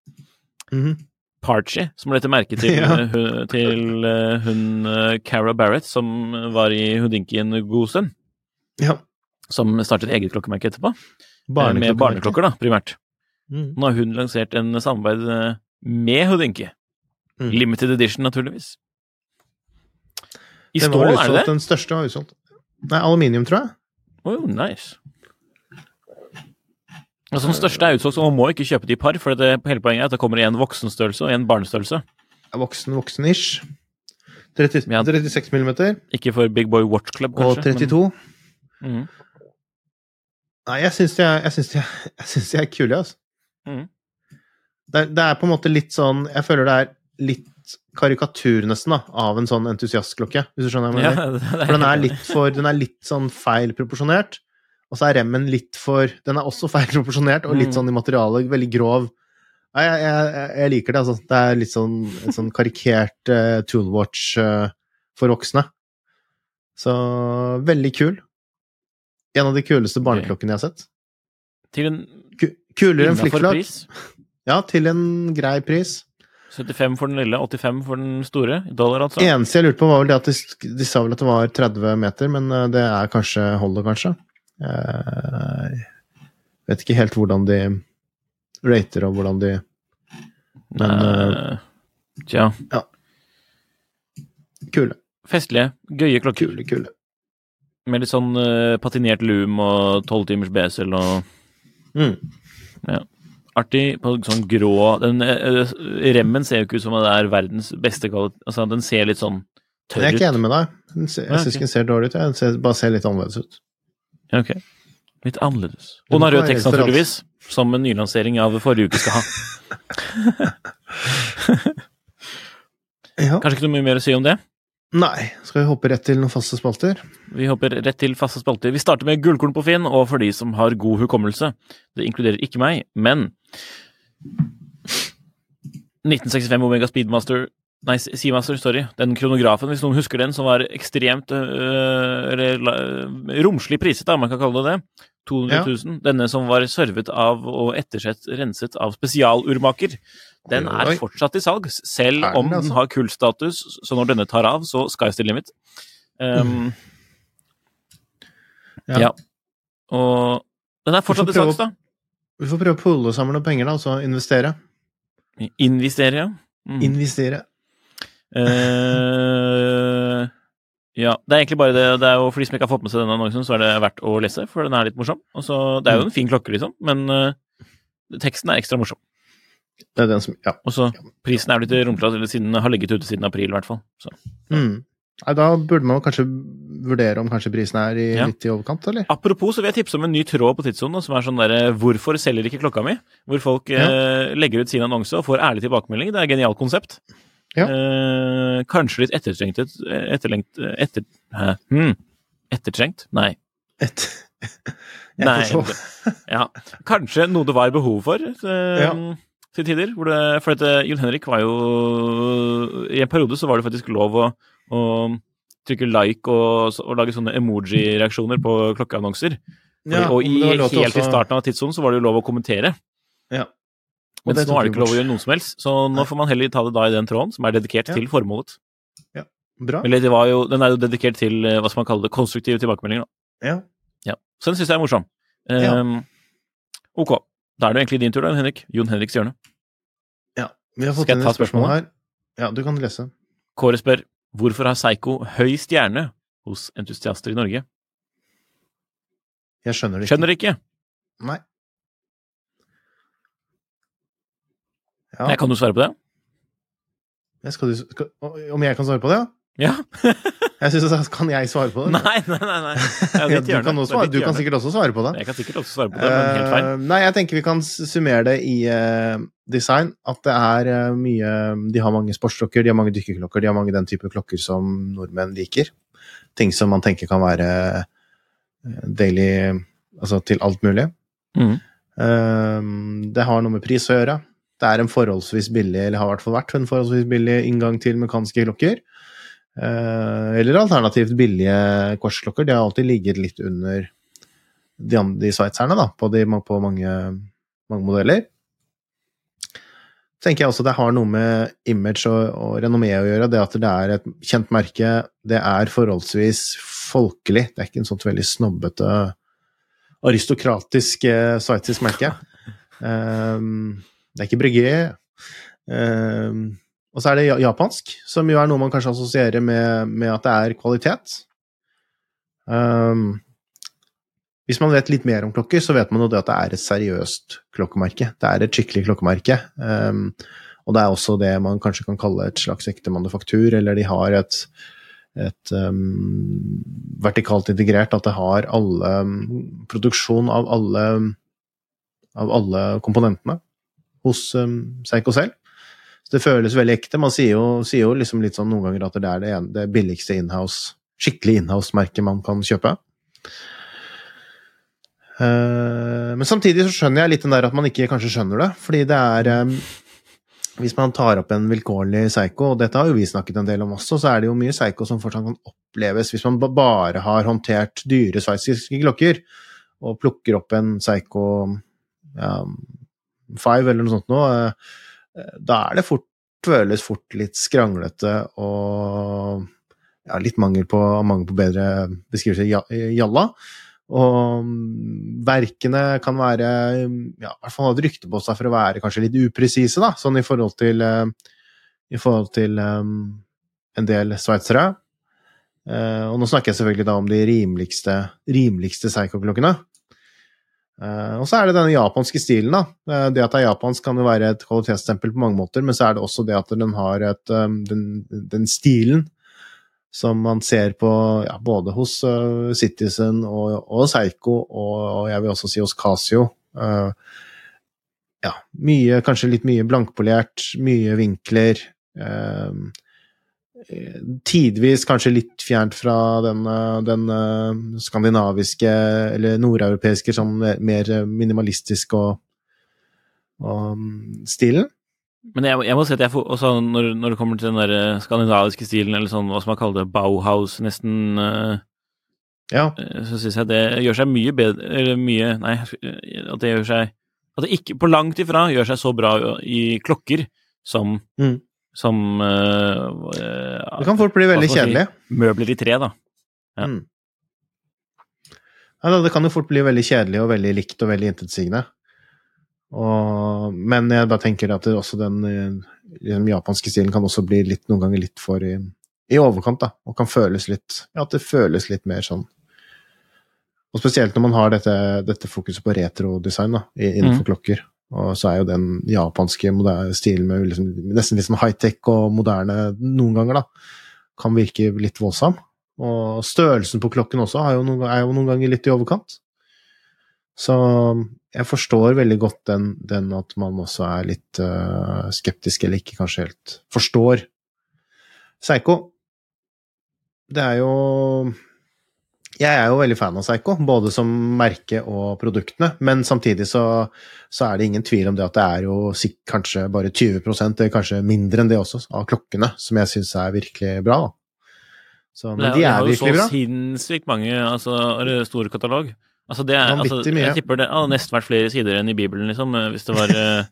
Mm -hmm. Parchi, som ble til merke til, Ja. eh, hun, til eh, hun Cara Barrett, som var i Houdinki en god stund. ja. Som startet eget klokkemerke etterpå. Barneklokker. Med barneklokker, da, primært. Mm. Nå har hun lansert en samarbeid med Houdinki. Mm. Limited edition, naturligvis. I stål, er det det? Den største var utsolgt. Nei, aluminium, tror jeg. Oh, nice. Altså, den største er utsolgt, så man må ikke kjøpe de i par, for det, hele poenget er at det kommer i en voksenstørrelse og en barnestørrelse. Voksen, voksen-ish. 30, 36 millimeter Ikke for Big Boy Watch Club, kanskje. og 32. Men, Mm. Nei, jeg syns de er, er kule, altså. Mm. Det, er, det er på en måte litt sånn Jeg føler det er litt karikatur, nesten, da, av en sånn entusiastklokke, hvis du skjønner hva jeg mener. Ja, er For den er litt for Den er litt sånn feil proporsjonert, og så er remmen litt for Den er også feil proporsjonert, og litt Mm. sånn i materialet, veldig grov. Nei, jeg, jeg, jeg liker det, altså. Det er litt sånn sånn karikert uh, toolwatch uh, for voksne. Så veldig kul. En av de kuleste barneklokkene jeg har sett. Til en Ku- Kulere enn flikkflakk. Ja, til en grei pris. 75 for den lille, 85 for den store. Dollar, altså. Eneste jeg lurte på, var vel det at de, de sa vel at det var 30 meter, men eh, det er kanskje holder, kanskje. Jeg vet ikke helt hvordan de rater og hvordan de Men uh, Tja. Tja. kule. Festlige, gøye klokker. Kule, kule. Med litt sånn uh, patinert loom og 12 timers besel og Mm. artig på sånn grå Den eh, eh, remmen ser jo ikke ut som det er verdens beste kvalitet Altså, den ser litt sånn Men jeg er ikke enig med deg. Den ser- Jeg syns ikke den ser dårlig ut. Den ser, bare ser litt annerledes ut. Ok. Litt annerledes. Og den har rød tekst, naturligvis. Som en nylansering av forrige uke skal ha. Ja. Kanskje ikke noe mye mer å si om det? Nei, skal vi hoppe rett til noen faste spalter? Vi hopper rett til faste spalter. Vi starter med gullkorn på Finn, og for de som har god hukommelse. Det inkluderer ikke meg, men 1965 Omega Speedmaster Nei, Seamaster, Story. Den kronografen, hvis noen husker den, som var ekstremt øh, eller, romslig priset, da, man kan kalle det det. 200 000. Denne som var servet av og ettersett renset av spesialurmaker. Den Oi, er fortsatt i salg, selv den om den altså? har kullstatus. Så når denne tar av, så sky's the limit. Um, Ja. ja. Og den er fortsatt i salg, salgs, da. Vi får prøve å pulle sammen noen penger, da, og så investere. Investere, ja. Mm. Investere. Eh, ja, det er egentlig bare det. Det er jo For de som ikke har fått med seg denne annonsen, så er det verdt å lese, for den er litt morsom. Og så, det er jo en fin klokke, liksom, men uh, teksten er ekstra morsom. Det er den som Ja. Og så prisen er blitt litt eller siden den har ligget ute siden april, i hvert fall. Så. Mm. Nei, da burde man kanskje vurdere om kanskje prisen er i, Ja. litt i overkant, eller? Apropos, så vil jeg tipse om en ny tråd på Tidssonen, som er sånn derre 'Hvorfor selger ikke klokka mi?' Hvor folk eh, legger ut sin annonse og får ærlig tilbakemelding. Det er et genialt konsept. Ja. Eh, kanskje litt ettertrengt Etterlengt etter, Hæ? Hmm. Ettertrengt? Nei. Et, jeg Nei, forstår. ja. Kanskje noe det var behov for eh, Ja. til tider. Det, for at eh, Jon Henrik var jo I en periode så var det faktisk lov å, å trykke like og, og lage sånne emoji-reaksjoner på klokkeannonser. Fordi, Ja, og i, helt helt i starten av tidssonen så var det jo lov å kommentere. Ja. Det nå er det ikke lov å gjøre noe som helst. Så nå får man heller ta det da i den tråden, som er dedikert Ja. til formålet. Ja, Bra. Eller det var jo, den er jo dedikert til eh, hva skal man kalle det, konstruktive tilbakemeldinger. Da. Ja. Ja. Så den syns jeg er morsom. Ehm, ok. Da er det jo egentlig din tur, da, Henrik. Jon Henriks hjørne. ja. Vi har fått inn et spørsmål her. Ja, du kan lese. Kåre spør hvorfor har Psycho høy stjerne hos entusiaster i Norge? Jeg skjønner det ikke. Skjønner ikke. Nei. Ja. Jeg kan du svare på det? Jeg skal du, skal, om jeg kan svare på det? Ja. Jeg synes, Kan jeg svare på det? Nei, nei, nei. nei. Ja, du kan, svare- du kan sikkert også svare på det. Jeg kan sikkert også svare på det, men helt feil. Uh, nei, jeg tenker vi kan summere det i uh, design. At det er uh, mye De har mange sportsklokker, de har mange dykkerklokker, de har mange den type klokker som nordmenn liker. Ting som man tenker kan være daily Altså til alt mulig. Mm. Det har noe med pris å gjøre. Det er en forholdsvis billig, eller har i hvert fall vært en forholdsvis billig inngang til mekanske klokker. Eh, eller alternativt billige korsklokker. De har alltid ligget litt under de, andre- de sveitserne, da, på, de, på mange, mange modeller. tenker jeg også det har noe med image og, og renommé å gjøre. Det at det er et kjent merke, det er forholdsvis folkelig. Det er ikke en sånt veldig snobbete, aristokratisk eh, sveitsisk merke. Um, det er ikke brygge. Uh, og så er det japansk, som jo er noe man kanskje assosierer med, med at det er kvalitet. Um, hvis man vet litt mer om klokker, så vet man jo det at det er et seriøst klokkemerke. Det er et skikkelig klokkemerke. Um, og det er også det man kanskje kan kalle et slags ekte manufaktur, eller de har et, et um, vertikalt integrert, at det har alle Produksjon av alle, av alle komponentene hos um, Seiko selv. Så det føles veldig ekte. Man sier jo, sier jo liksom litt sånn noen ganger at det er det, ene, det billigste inhouse, skikkelig inhouse-merket man kan kjøpe. Uh, men samtidig så skjønner jeg litt den der at man ikke kanskje skjønner det, fordi det er um, Hvis man tar opp en vilkårlig Psycho, og dette har jo vi snakket en del om også, så er det jo mye Psycho som fortsatt kan oppleves hvis man bare har håndtert dyre sveitsiske klokker, og plukker opp en Psycho ja, 5 eller noe sånt nå, eh, da er det fort føles fort litt skranglete og ja, litt mangel på, mangel på bedre beskrivelse ja- jalla. Og mm, verkene kan være ja, i hvert fall ha et rykte på seg for å være kanskje litt upresise, da, sånn i forhold til, eh, i forhold til um, en del sveitsere. Uh, og nå snakker jeg selvfølgelig da om de rimeligste, rimeligste Seiko-klokkene. Eh, og så er det denne japanske stilen, da. Uh, det at det er japansk kan jo være et kvalitetsstempel på mange måter, men så er det også det at den har et, um, den, den stilen som man ser på ja, både hos uh, Citizen og, og Seiko, og, og jeg vil også si hos Casio. Uh, ja, mye, kanskje litt mye blankpolert, mye vinkler. Uh, tidvis kanskje litt fjernt fra den, uh, den uh, skandinaviske eller nordeuropeiske sånn mer minimalistisk og, og um, stilen. Men jeg, jeg må si at jeg får, også når, når det kommer til den der eh, skandinaviske stilen, eller sånn hva som man kaller det, Bauhaus, nesten, eh, Ja. eh, så syns jeg det gjør seg mye bedre Eller mye Nei, at det gjør seg At det ikke på langt ifra gjør seg så bra i klokker som Mm. Som eh, eh, Det kan fort bli veldig kjedelig. Møbler i tre, da. Ja. Mm. Ja, det kan jo fort bli veldig kjedelig og veldig likt og veldig intetsigende. Og, men jeg bare tenker at det også den, eh, den japanske stilen kan også bli litt, noen ganger litt for i, i overkant, da. Og kan føles litt Ja, at det føles litt mer sånn Og spesielt når man har dette, dette fokuset på retrodesign da, innenfor Mm. klokker. Og så er jo den japanske stilen med liksom, nesten litt sånn high-tech og moderne noen ganger, da, kan virke litt voldsom. Og størrelsen på klokken også er jo noen, er jo noen ganger litt i overkant. Så jeg forstår veldig godt den, den at man også er litt uh, skeptisk, eller ikke kanskje helt forstår. Seigo, det er jo Jeg er jo veldig fan av Seigo, både som merke og produktene, men samtidig så, så er det ingen tvil om det at det er jo kanskje bare 20% eller kanskje mindre enn det også, av klokkene, som jeg syns er virkelig bra. Så, men Det de de er jo så sinnssykt mange, altså, store katalog. Altså, det er, altså, jeg tipper det hadde nesten vært flere sider enn i Bibelen, liksom, eh, hvis det var eh,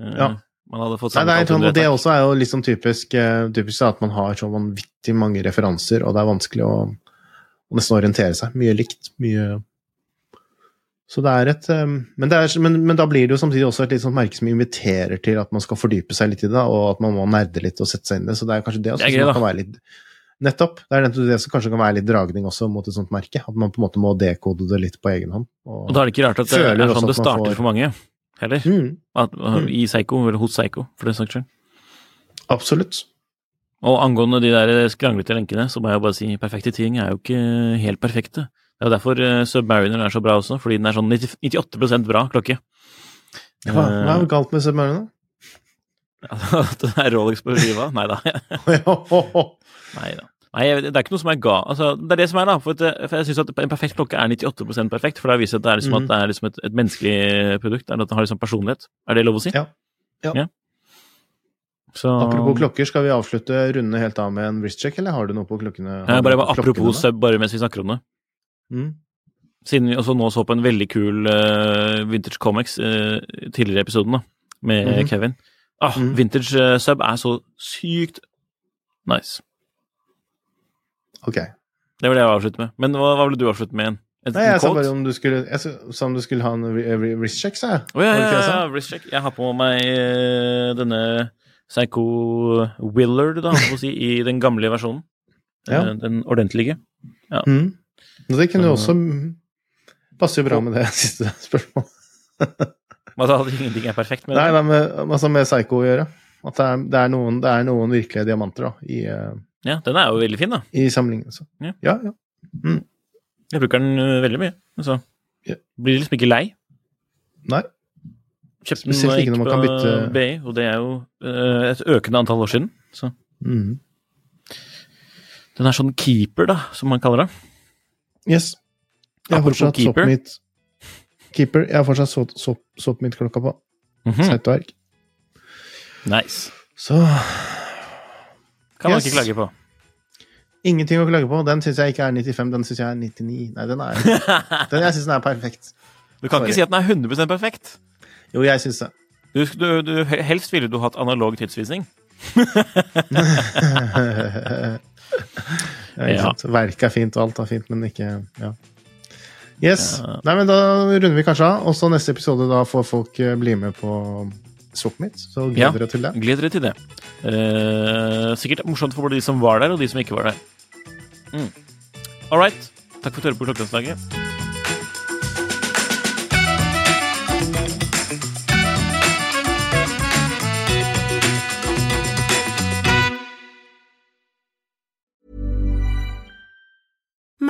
eh, Ja. Man hadde fått Nei, det, er, sånn, det også er jo sånn typisk, typisk at man har så vanvittig mange referanser, og det er vanskelig å, å nesten orientere seg. Mye likt. Mye Så det er et eh, men, det er, men, men da blir det jo samtidig også et litt sånt merke som inviterer til at man skal fordype seg litt i det, og at man må nerde litt og sette seg inn i det. Så det er kanskje det også Det er som kan være litt Nettopp. Det er det som kanskje kan være litt dragning også mot et sånt merke. At man på en måte må dekode det litt på egen hånd. Og da er det ikke rart at det er sånn det starter får- for mange, heller. Mm. At, I Seigo, eller hos Seigo, for den saks skyld. Absolutt. Og angående de der skranglete lenkene, så må jeg bare si perfekte ting er jo ikke helt perfekte. Det er jo derfor uh, Submariner er så bra også, fordi den er sånn 98% bra klokke. Hva, hva er galt med Submariner? At det er Rolex på skiva? Nei da. da? Nei da. Nei, det er ikke noe som er ga... Altså, det er det som er, da. For, at, for jeg syns at en perfekt klokke er 98% perfekt, for det viser at det er liksom, mm. at det er liksom et, et menneskelig produkt. Det at det har liksom personlighet. Er det lov å si? Ja. Ja. Ja. Så Apropos klokker, skal vi avslutte runde helt av med en wristcheck, eller har du noe på klokkene? Ja, bare, på apropos bare mens vi snakker om det. Mm. Siden vi også nå så på en veldig kul uh, Vintage Comics uh, tidligere i episoden, da, med Mhm. Kevin. Ah, mm. Vintage eh, sub er så sykt nice. Ok. Det var det jeg avsluttet med. Men hva, hva ville du avslutte med igjen? Et, Nei, jeg sa bare om du skulle, jeg sa om du skulle ha en ri- ri- wristcheck, sa jeg. Å ja, ja, ja, wristcheck. Jeg har på meg denne Psycho Willard, da, må si, i den gamle versjonen. Ja. Eh, Den ordentlige. Mm. Det kunne jo også passe bra med det siste spørsmålet. Men sa hadde ingenting er perfekt med det? Nei, det. det har med, altså med Psycho å gjøre. At det er, det er, noen, det er noen virkelige diamanter da, i, eh, Ja, den er jo veldig fin, da. i samlingen, Så. Ja. Ja, ja. Jeg bruker den eh, veldig mye. Altså, Ja. blir liksom ikke lei. Nei. Kjøpte den Spesielt jeg gikk på kan bytte- BI, og det er jo eh, et økende antall år siden. Så Mm. den er sånn keeper, da, som man kaller det. Yes. Jeg har fortsatt keeper. mitt Keeper. Jeg har fortsatt soap- soap- mitt klokka på. Mhm. Seitverk. Nice. Så Kan man Yes. ikke klage på. ingenting å klage på. Den syns jeg ikke er 95, den syns jeg er 99. Nei, den er Den jeg syns den er perfekt. Du kan Sorry. ikke si at den er 100 perfekt. Jo, jeg syns det. Du, du, du, helst ville du hatt analog tidsvisning. Ja, ikke sant? Verket er fint, og alt er fint, men ikke Ja. Yes. Ja. Nei, men da runder vi kanskje av. Og så neste episode, da får folk eh, bli med på Swapmeet. Så Ja. gleder dere til det. Gleder dere til det. Eh, sikkert morsomt for både de som var der, og de som ikke var der. Mm. All right. Takk for at du hører på Klokkelandslaget.